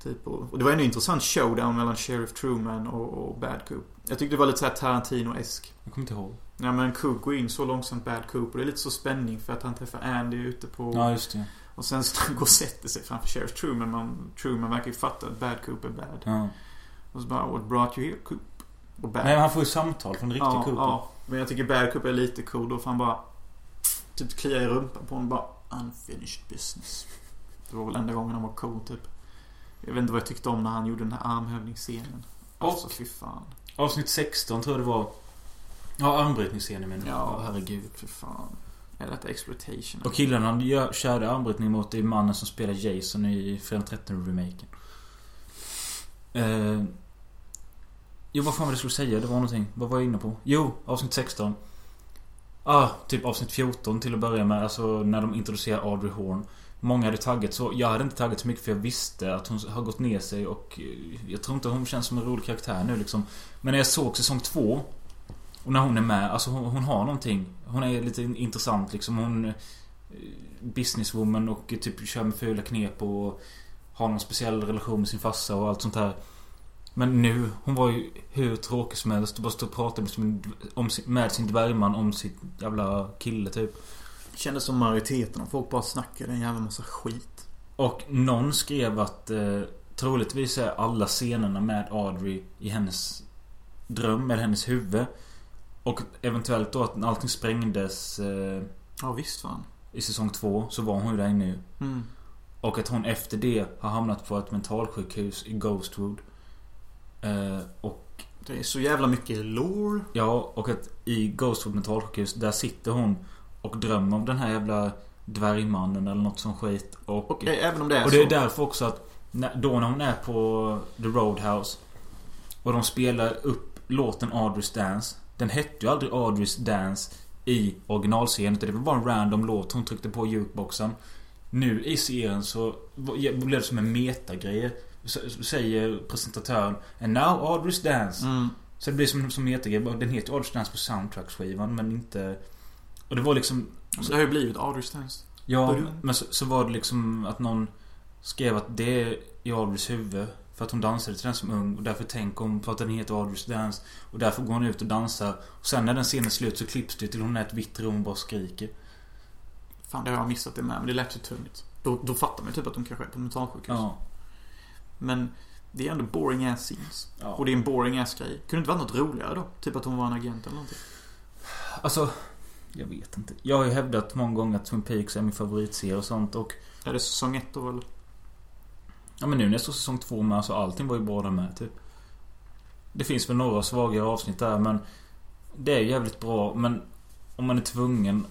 Typ, och, och det var en intressant showdown mellan Sheriff Truman och, och Bad Coop. Jag tyckte det var lite såhär Tarantino-esk. Jag kommer inte ihåg. Ja men Coop går in så långsamt Bad Coop och det är lite så spänning för att han träffar Andy ute på... Ja, just det. Och sen så han <laughs> går och sätter sig framför Sheriff Truman. Man, Truman verkar ju fatta att Bad Coop är bad. Ja. Och så bara What brought you here Coop? Och Bad Nej, men han får ju samtal från riktig ja, Cooper. ja. Men jag tycker Bad Coop är lite cool då för han bara Typ kliar i rumpan på honom bara Unfinished business. Det var väl enda gången han var cool typ. Jag vet inte vad jag tyckte om när han gjorde den här armhävningsscenen. Alltså Och- fy fan. Avsnitt 16 tror jag det var. Ja, armbrytningsscenen menar jag. Ja. Ja, herregud. Fy fan. Är detta exploitation? Och killen han gör, körde armbrytning mot det är mannen som spelar Jason i Fredag 13-remaken. Eh, jo, vad fan var det jag skulle säga? Det var någonting. Vad var jag inne på? Jo, avsnitt 16. Ah, typ avsnitt 14 till att börja med. Alltså när de introducerar Audrey Horn. Många hade taggat så. Jag hade inte taggat så mycket för jag visste att hon har gått ner sig och eh, jag tror inte hon känns som en rolig karaktär nu liksom. Men när jag såg säsong 2 och när hon är med, alltså hon, hon har någonting. Hon är lite intressant liksom. Hon... eh, Businesswoman och typ kör med fula knep och har någon speciell relation med sin farsa och allt sånt här. Men nu, hon var ju hur tråkig som helst och bara stod och pratade med sin, om med sin dvärgman om sitt jävla kille typ. Kändes som majoriteten av folk bara snackade en jävla massa skit. Och någon skrev att eh, troligtvis är alla scenerna med Audrey i hennes dröm, eller hennes huvud. Och eventuellt då att allting sprängdes eh, Ja visst fan. i säsong två så var hon ju där inne ju. Mm. Och att hon efter det har hamnat på ett mentalsjukhus i Ghostwood. Eh, och Det är så jävla mycket lore. ja, och att i Ghostwood mentalsjukhus där sitter hon och drömmer om den här jävla dvärgmannen eller något som skit. Och, Och även om det är och det är så. därför också att då när hon är på The Roadhouse och de spelar upp låten Audrey's Dance. Den hette ju aldrig Audrey's Dance i originalscenen. utan Det var bara en random låt hon tryckte på jukeboxen. Nu i serien så blev det som en metagrej. Säger presentatören And now Audrey's Dance. Mm. Så det blir som, som metagrej. Den heter Audrey's Dance på soundtrack-skivan men inte... Och det var liksom... Så det har ju blivit Audrey's Dance. Ja, men så, så var det liksom att någon skrev att det är i Audreys huvud. För att hon dansade till den som ung och därför tänker hon på att den heter Audrey's Dance. Och därför går hon ut och dansar. Och sen när den scenen är slut så klipps det till hon är ett vitt rum och bara skriker. Fan, det har jag missat det med. Men det lät ju tunnigt. Då, då fattar man ju typ att de kanske är på mentalsjukhus. Ja. Men det är ändå boring ass scenes. ja. Och det är en boring ass grej. Kunde det inte varit något roligare då? Typ att hon var en agent eller någonting. Alltså, jag vet inte. Jag har ju hävdat många gånger att Twin Peaks är min favoritserie och sånt och... Är det säsong ett då eller? Ja men nu när jag står säsong två med, alltså allting var ju bra där med typ. Det finns väl några svagare avsnitt där men... Det är jävligt bra men... Om man är tvungen...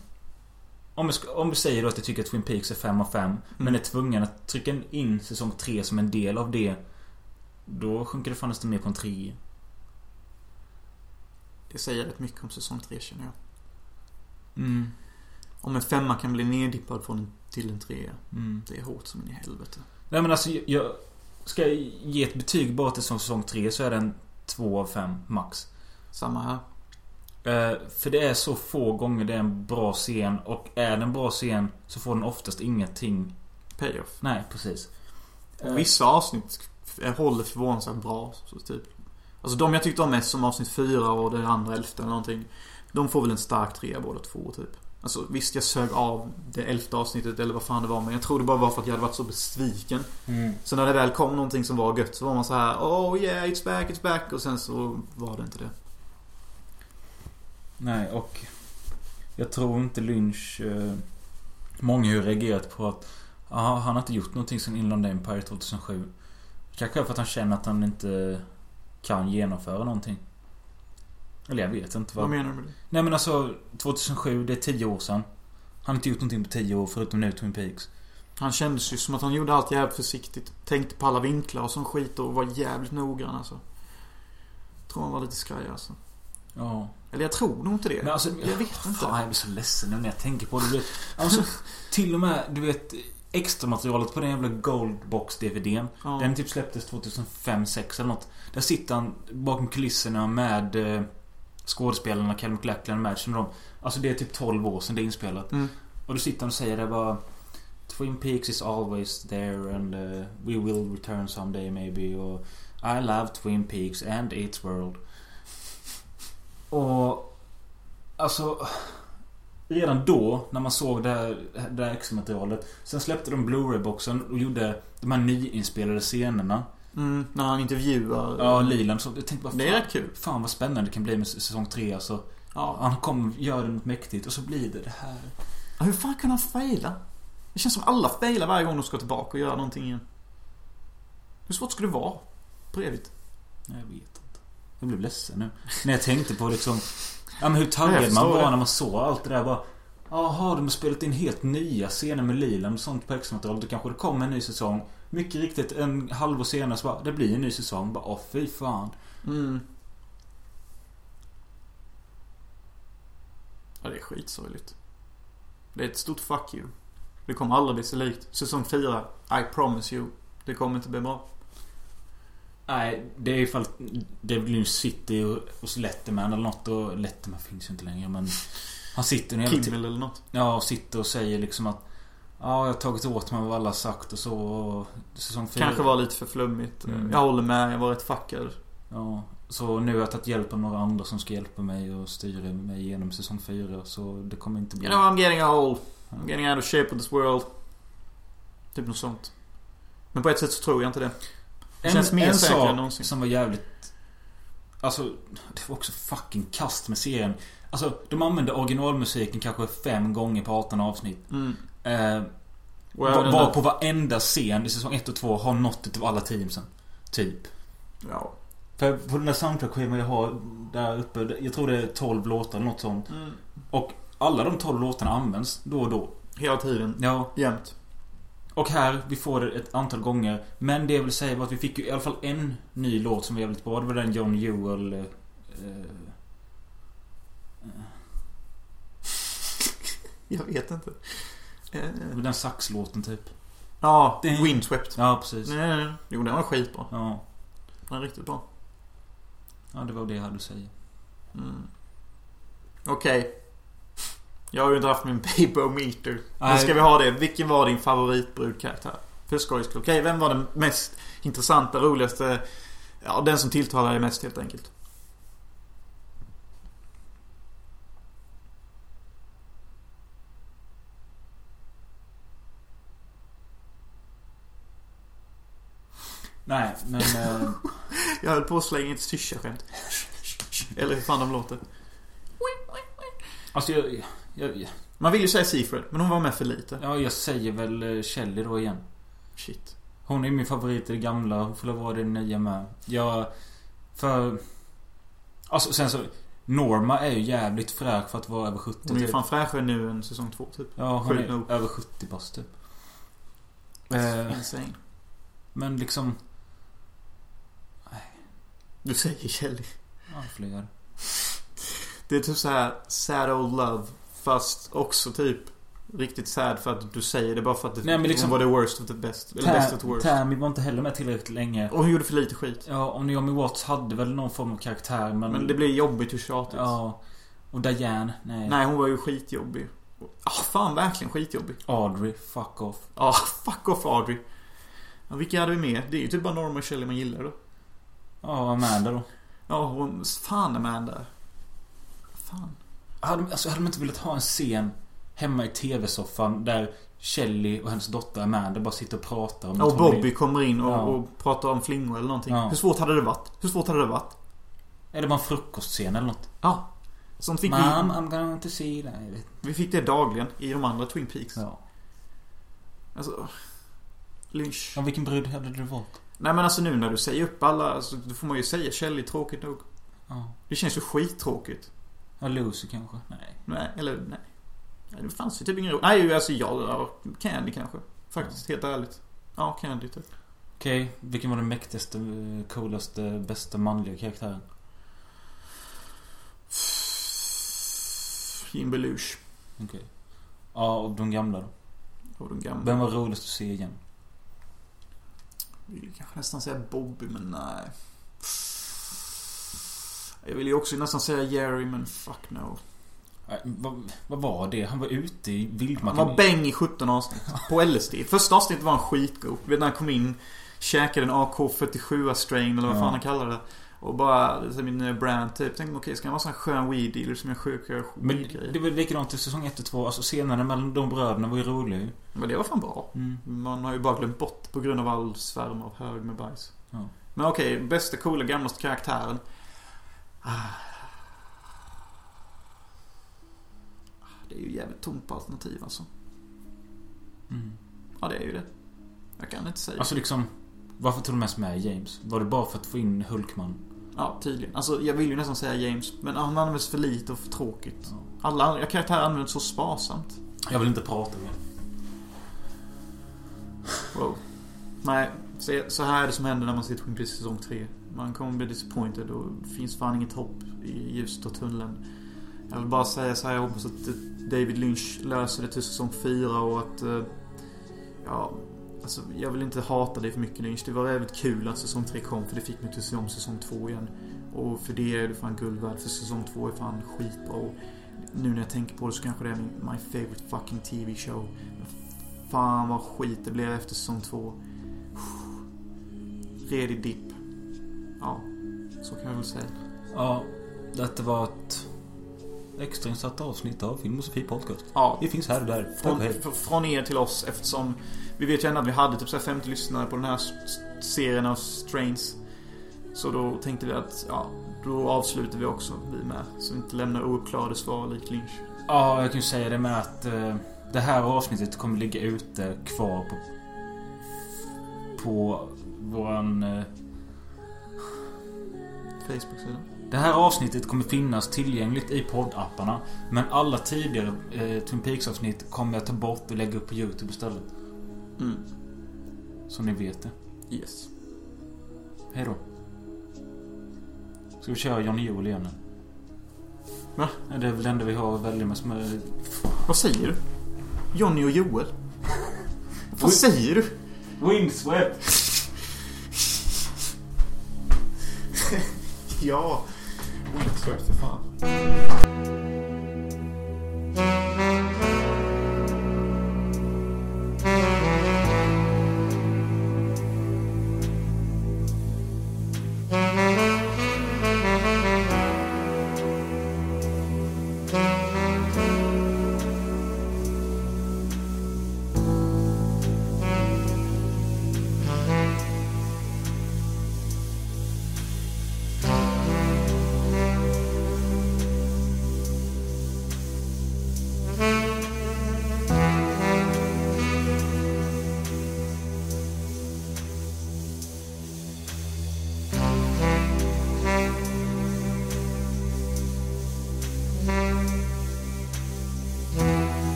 Om ska, om vi säger då att jag tycker att Twin Peaks är 5 av 5 Men är tvungen att trycka in säsong 3 som en del av det. Då sjunker det fan nästan ner på en 3. Det säger rätt mycket om säsong tre känner jag. Mm. Om en femma kan bli neddippad från en till en trea. Mm. Det är hårt som in i helvete. Nej men alltså jag... Ska jag ge ett betyg bara till säsong 3 så är det en 2 av 5 max. Samma här. Eh, för det är så få gånger det är en bra scen och är det en bra scen så får den oftast ingenting. Payoff. Nej, precis. Och vissa avsnitt håller förvånansvärt bra. Så typ. Alltså de jag tyckte om mest som avsnitt fyra och det andra elfte eller någonting. De får väl en stark trea båda två typ. Alltså visst jag sög av det elfte avsnittet eller vad fan det var men jag tror det bara var för att jag hade varit så besviken. Mm. Så när det väl kom någonting som var gött så var man så här: Oh yeah it's back, it's back och sen så var det inte det. Nej, och... Jag tror inte Lynch... Eh, många har ju reagerat på att... Aha, han har inte gjort någonting sen Inland Empire 2007. Kanske för att han känner att han inte kan genomföra någonting. Eller jag vet inte Vad vad. menar du med det? Nej men alltså 2007, det är 10 år sedan. Han har inte gjort någonting på 10 år förutom nu Twin Peaks. Han kändes ju som att han gjorde allt jävligt försiktigt. Tänkte på alla vinklar och sån skit och var jävligt noggrann alltså. Tror han var lite skraj alltså. Ja. Eller jag tror nog inte det. Men alltså, jag vet inte. Fan, jag blir så ledsen nu när jag tänker på det. Du vet, alltså, till och med, du vet, extra materialet på den jävla Goldbox-DVDn. Ja. Den typ släpptes 2005 6 eller något. Där sitter han bakom kulisserna med eh, skådespelarna Cal MacLachlan, Madsen och dem. Alltså det är typ 12 år sedan det är inspelat. Mm. Och då sitter han och säger det bara Twin Peaks is always there and uh, we will return someday maybe och I love Twin Peaks and its world. Och alltså Redan då, när man såg det här, det här extra-materialet. Sen släppte de Blu-ray-boxen och gjorde de här nyinspelade scenerna. Mm, när han intervjuar. Ja, Lilan. Så jag tänkte bara, Det är rätt kul. fan vad spännande det kan bli med säsong 3 alltså. Ja. Han kommer göra något mäktigt och så blir det det här. Ja, Hur fan kan han faila? Det känns som alla failar varje gång de ska tillbaka och göra någonting igen. Hur svårt ska det vara? Evigt. Nej, Jag vet inte. Jag blev ledsen nu. När jag tänkte på liksom... Ja men hur taggad man var det. när man såg allt det där bara... Jaha, de har spelat in helt nya scener med Lilan och sånt på extramaterial. Då kanske det kommer en ny säsong. Mycket riktigt, en halvår senare så bara, det blir en ny säsong. Bara, åh fy fan. Mm. Ja, det är skitsorgligt. Det är ett stort fuck you. Det kommer aldrig bli så likt. Säsong 4, I promise you. Det kommer inte bli bra. Nej, det är ifall det blir City och- hos Letterman eller något och Letterman finns ju inte längre men... Han sitter nu. Kimmel eller något. Ja, och sitter och säger liksom att... Ja, jag har tagit åt mig vad alla sagt och så. Och säsong 4... Kanske var lite för flummigt. Mm. Jag håller med, jag var rätt fuckad. Ja, så nu har jag tagit hjälp av några andra som ska hjälpa mig och styra mig igenom säsong 4. Så det kommer inte bli... You know I'm getting old. I'm getting out of shape with this world. Typ något sånt. Men på ett sätt så tror jag inte det. Det känns mer säkert än sak någonsin. som var jävligt... Alltså, det var också fucking kast med serien. Alltså, de använde originalmusiken kanske fem gånger på 18 avsnitt. Mm. Eh, var, var på varenda scen i säsong 1 och 2 har något utav alla teamsen. Typ. Ja. För på den där soundtrack-skivan jag har där uppe, jag tror det är 12 låtar eller något sånt. Mm. Och alla de 12 låtarna används då och då. Hela tiden. Ja, Jämt. och här, vi får det ett antal gånger. Men det jag vill säga var att vi fick ju i alla fall en ny låt som var jävligt bra. Det var den John Jewel... Eh, eh, Jag vet inte. Eh, den saxlåten typ. Ja, Det- Windswept. Ja, precis. Nej, nej, nej. Jo, den var skitbra. Ja, Den är riktigt bra. ja det var det jag hade att säga. Mm. Okej. Jag har ju inte haft min babometer. Nu ska vi ha det. Vilken var din favoritbrudkaraktär? För skojs. Okej, vem var den mest intressanta, roligaste? Ja, den som tilltalar dig mest helt enkelt. Nej, men... Eh, <laughs> Jag höll på att slänga ett syrsa-skämt. Eller hur fan de låter. alltså jag, jag, Man vill ju säga Seafred, men hon var med för lite. ja, jag säger väl eh, Shelley då igen. Shit. Hon är min favorit i det gamla. Hon får vara det nya med. Jag... För... Alltså sen så... Norma är ju jävligt fräsch för att vara över 70 Hon är ju typ. fan fräschare nu än säsong två typ. Ja, hon sjukt är nog. över 70 bast typ. Eh, Insane. men liksom... Du säger Kelly. Ja, fler. Det är typ så här sad old love. Fast också typ riktigt sad för att du säger det bara för att det Nej, men liksom- var the worst of the best. Eller best of the worst. Tammy var inte heller med tillräckligt länge. Och hon gjorde för lite skit. Ja, och Naomi Watts hade väl någon form av karaktär men... Men det blir jobbigt och tjatigt. Ja. Och Diane, nej. Nej, hon var ju skitjobbig. Ja, fan verkligen skitjobbig. Audrey, fuck off. Ja, fuck off Audrey. Ja, vilka hade vi med? Det är ju typ bara Norma och Shelley man gillar då. Ja, Amanda då. Ja, hon... Fan Amanda. Fan. Hade, alltså, hade de inte velat ha en scen hemma i TV-soffan där Shelley och hennes dotter Amanda bara sitter och pratar om Och att hon Bobby blir- kommer in och, Ja. och pratar om flingor eller någonting. Ja. Hur svårt hade det varit? Hur svårt hade det varit? Eller bara en frukostscen eller något. Ja. Sånt fick Mom, vi... I'm going to see that. Vi fick det dagligen i de andra Twin Peaks. Ja. Alltså... Lynch. ja. Vilken brud hade du valt? Nej men alltså nu när du säger upp alla, alltså, då får man ju säga Shelley tråkigt nog. Ja. Det känns ju skittråkigt. Ja, Lucy kanske? Nej. Nej, eller nej. Nej, Det fanns ju typ ingen ro. Nej, alltså jag... ja, Candy kanske. Faktiskt, helt ärligt. Ja, Candy typ. Okej, vilken var den mäktigaste, eh, coolaste, bästa manliga karaktären? Jim Belushi. Okej. Ja, och de gamla då? Och de gamla. Vem var roligast att se igen? Jag vill kanske nästan säga Bobby, men nej. Jag vill ju också nästan säga Jerry, men fuck no. Nej, vad, vad var det? Han var ute i Han vildmarken. var bäng i 17 avsnitt. <laughs> På LSD. Första avsnittet var han skitgod. Du vet när han kom in, käkade en AK47 strain eller vad fan han kallade det. Och bara, är min brand typ. Tänkte okej, ska han vara en sån här skön weed dealer som gör sjuka Men weed-grejer? det var likadant i säsong 1 och 2. Alltså scenerna mellan de bröderna var ju roliga ju. Men det var fan bra. Mm. Man har ju bara glömt bort på grund av all svärm av hög med bajs. Ja. Men okej, bästa coola gamlaste karaktären. Ah. Det är ju jävligt tomt på alternativ alltså. Mm. Ja, det är ju det. Jag kan inte säga. Alltså liksom, varför tog de mest med James? Var det bara för att få in Hulkman? Ja, tydligen. Alltså, jag vill ju nästan säga James. Men han används för lite och för tråkigt. Alla andra karaktärer används så sparsamt. Jag vill inte prata mer. Wow. Nej, så, så här är det som händer när man ser Twin Peaks säsong 3. Man kommer bli disappointed och det finns fan inget hopp i ljuset av tunneln. Jag vill bara säga så här, jag hoppas att David Lynch löser det till säsong 4 och att... eh, Ja, alltså jag vill inte hata dig för mycket Lynch. Det var väldigt kul att säsong 3 kom för det fick mig till att se om säsong 2 igen. Och för det är du fan guld värd för säsong 2 är fan skitbra. Och nu när jag tänker på det så kanske det är min my favorite fucking TV show. Men fan vad skit det blev efter säsong 2. Redig dipp. Ja, så kan jag väl säga. Ja, detta var ett extrainsatt avsnitt av Film och Sofie Podcast. Ja, Vi finns här och där. Från, från er till oss eftersom vi vet ju ändå att vi hade typ så här 50 lyssnare på den här serien av Strains. Så då tänkte vi att, ja, då avslutar vi också, vi med. Så vi inte lämnar ouppklarade svar likt Lynch. Ja, jag kan ju säga det med att eh, det här avsnittet kommer ligga ute kvar på... På våran... Eh, Facebook-sida. Det här avsnittet kommer finnas tillgängligt i poddapparna. Men alla tidigare eh, Twin Peaks-avsnitt kommer jag ta bort och lägga upp på YouTube istället. Mm. Så ni vet det. Yes. Hej då. Ska vi köra Johnny Joel igen nu? Va? Det är väl det enda vi har att välja med som är... Vad säger du? Johnny och Joel? <laughs> Vad säger du? Windswept! <laughs> Ja. next door to the farm.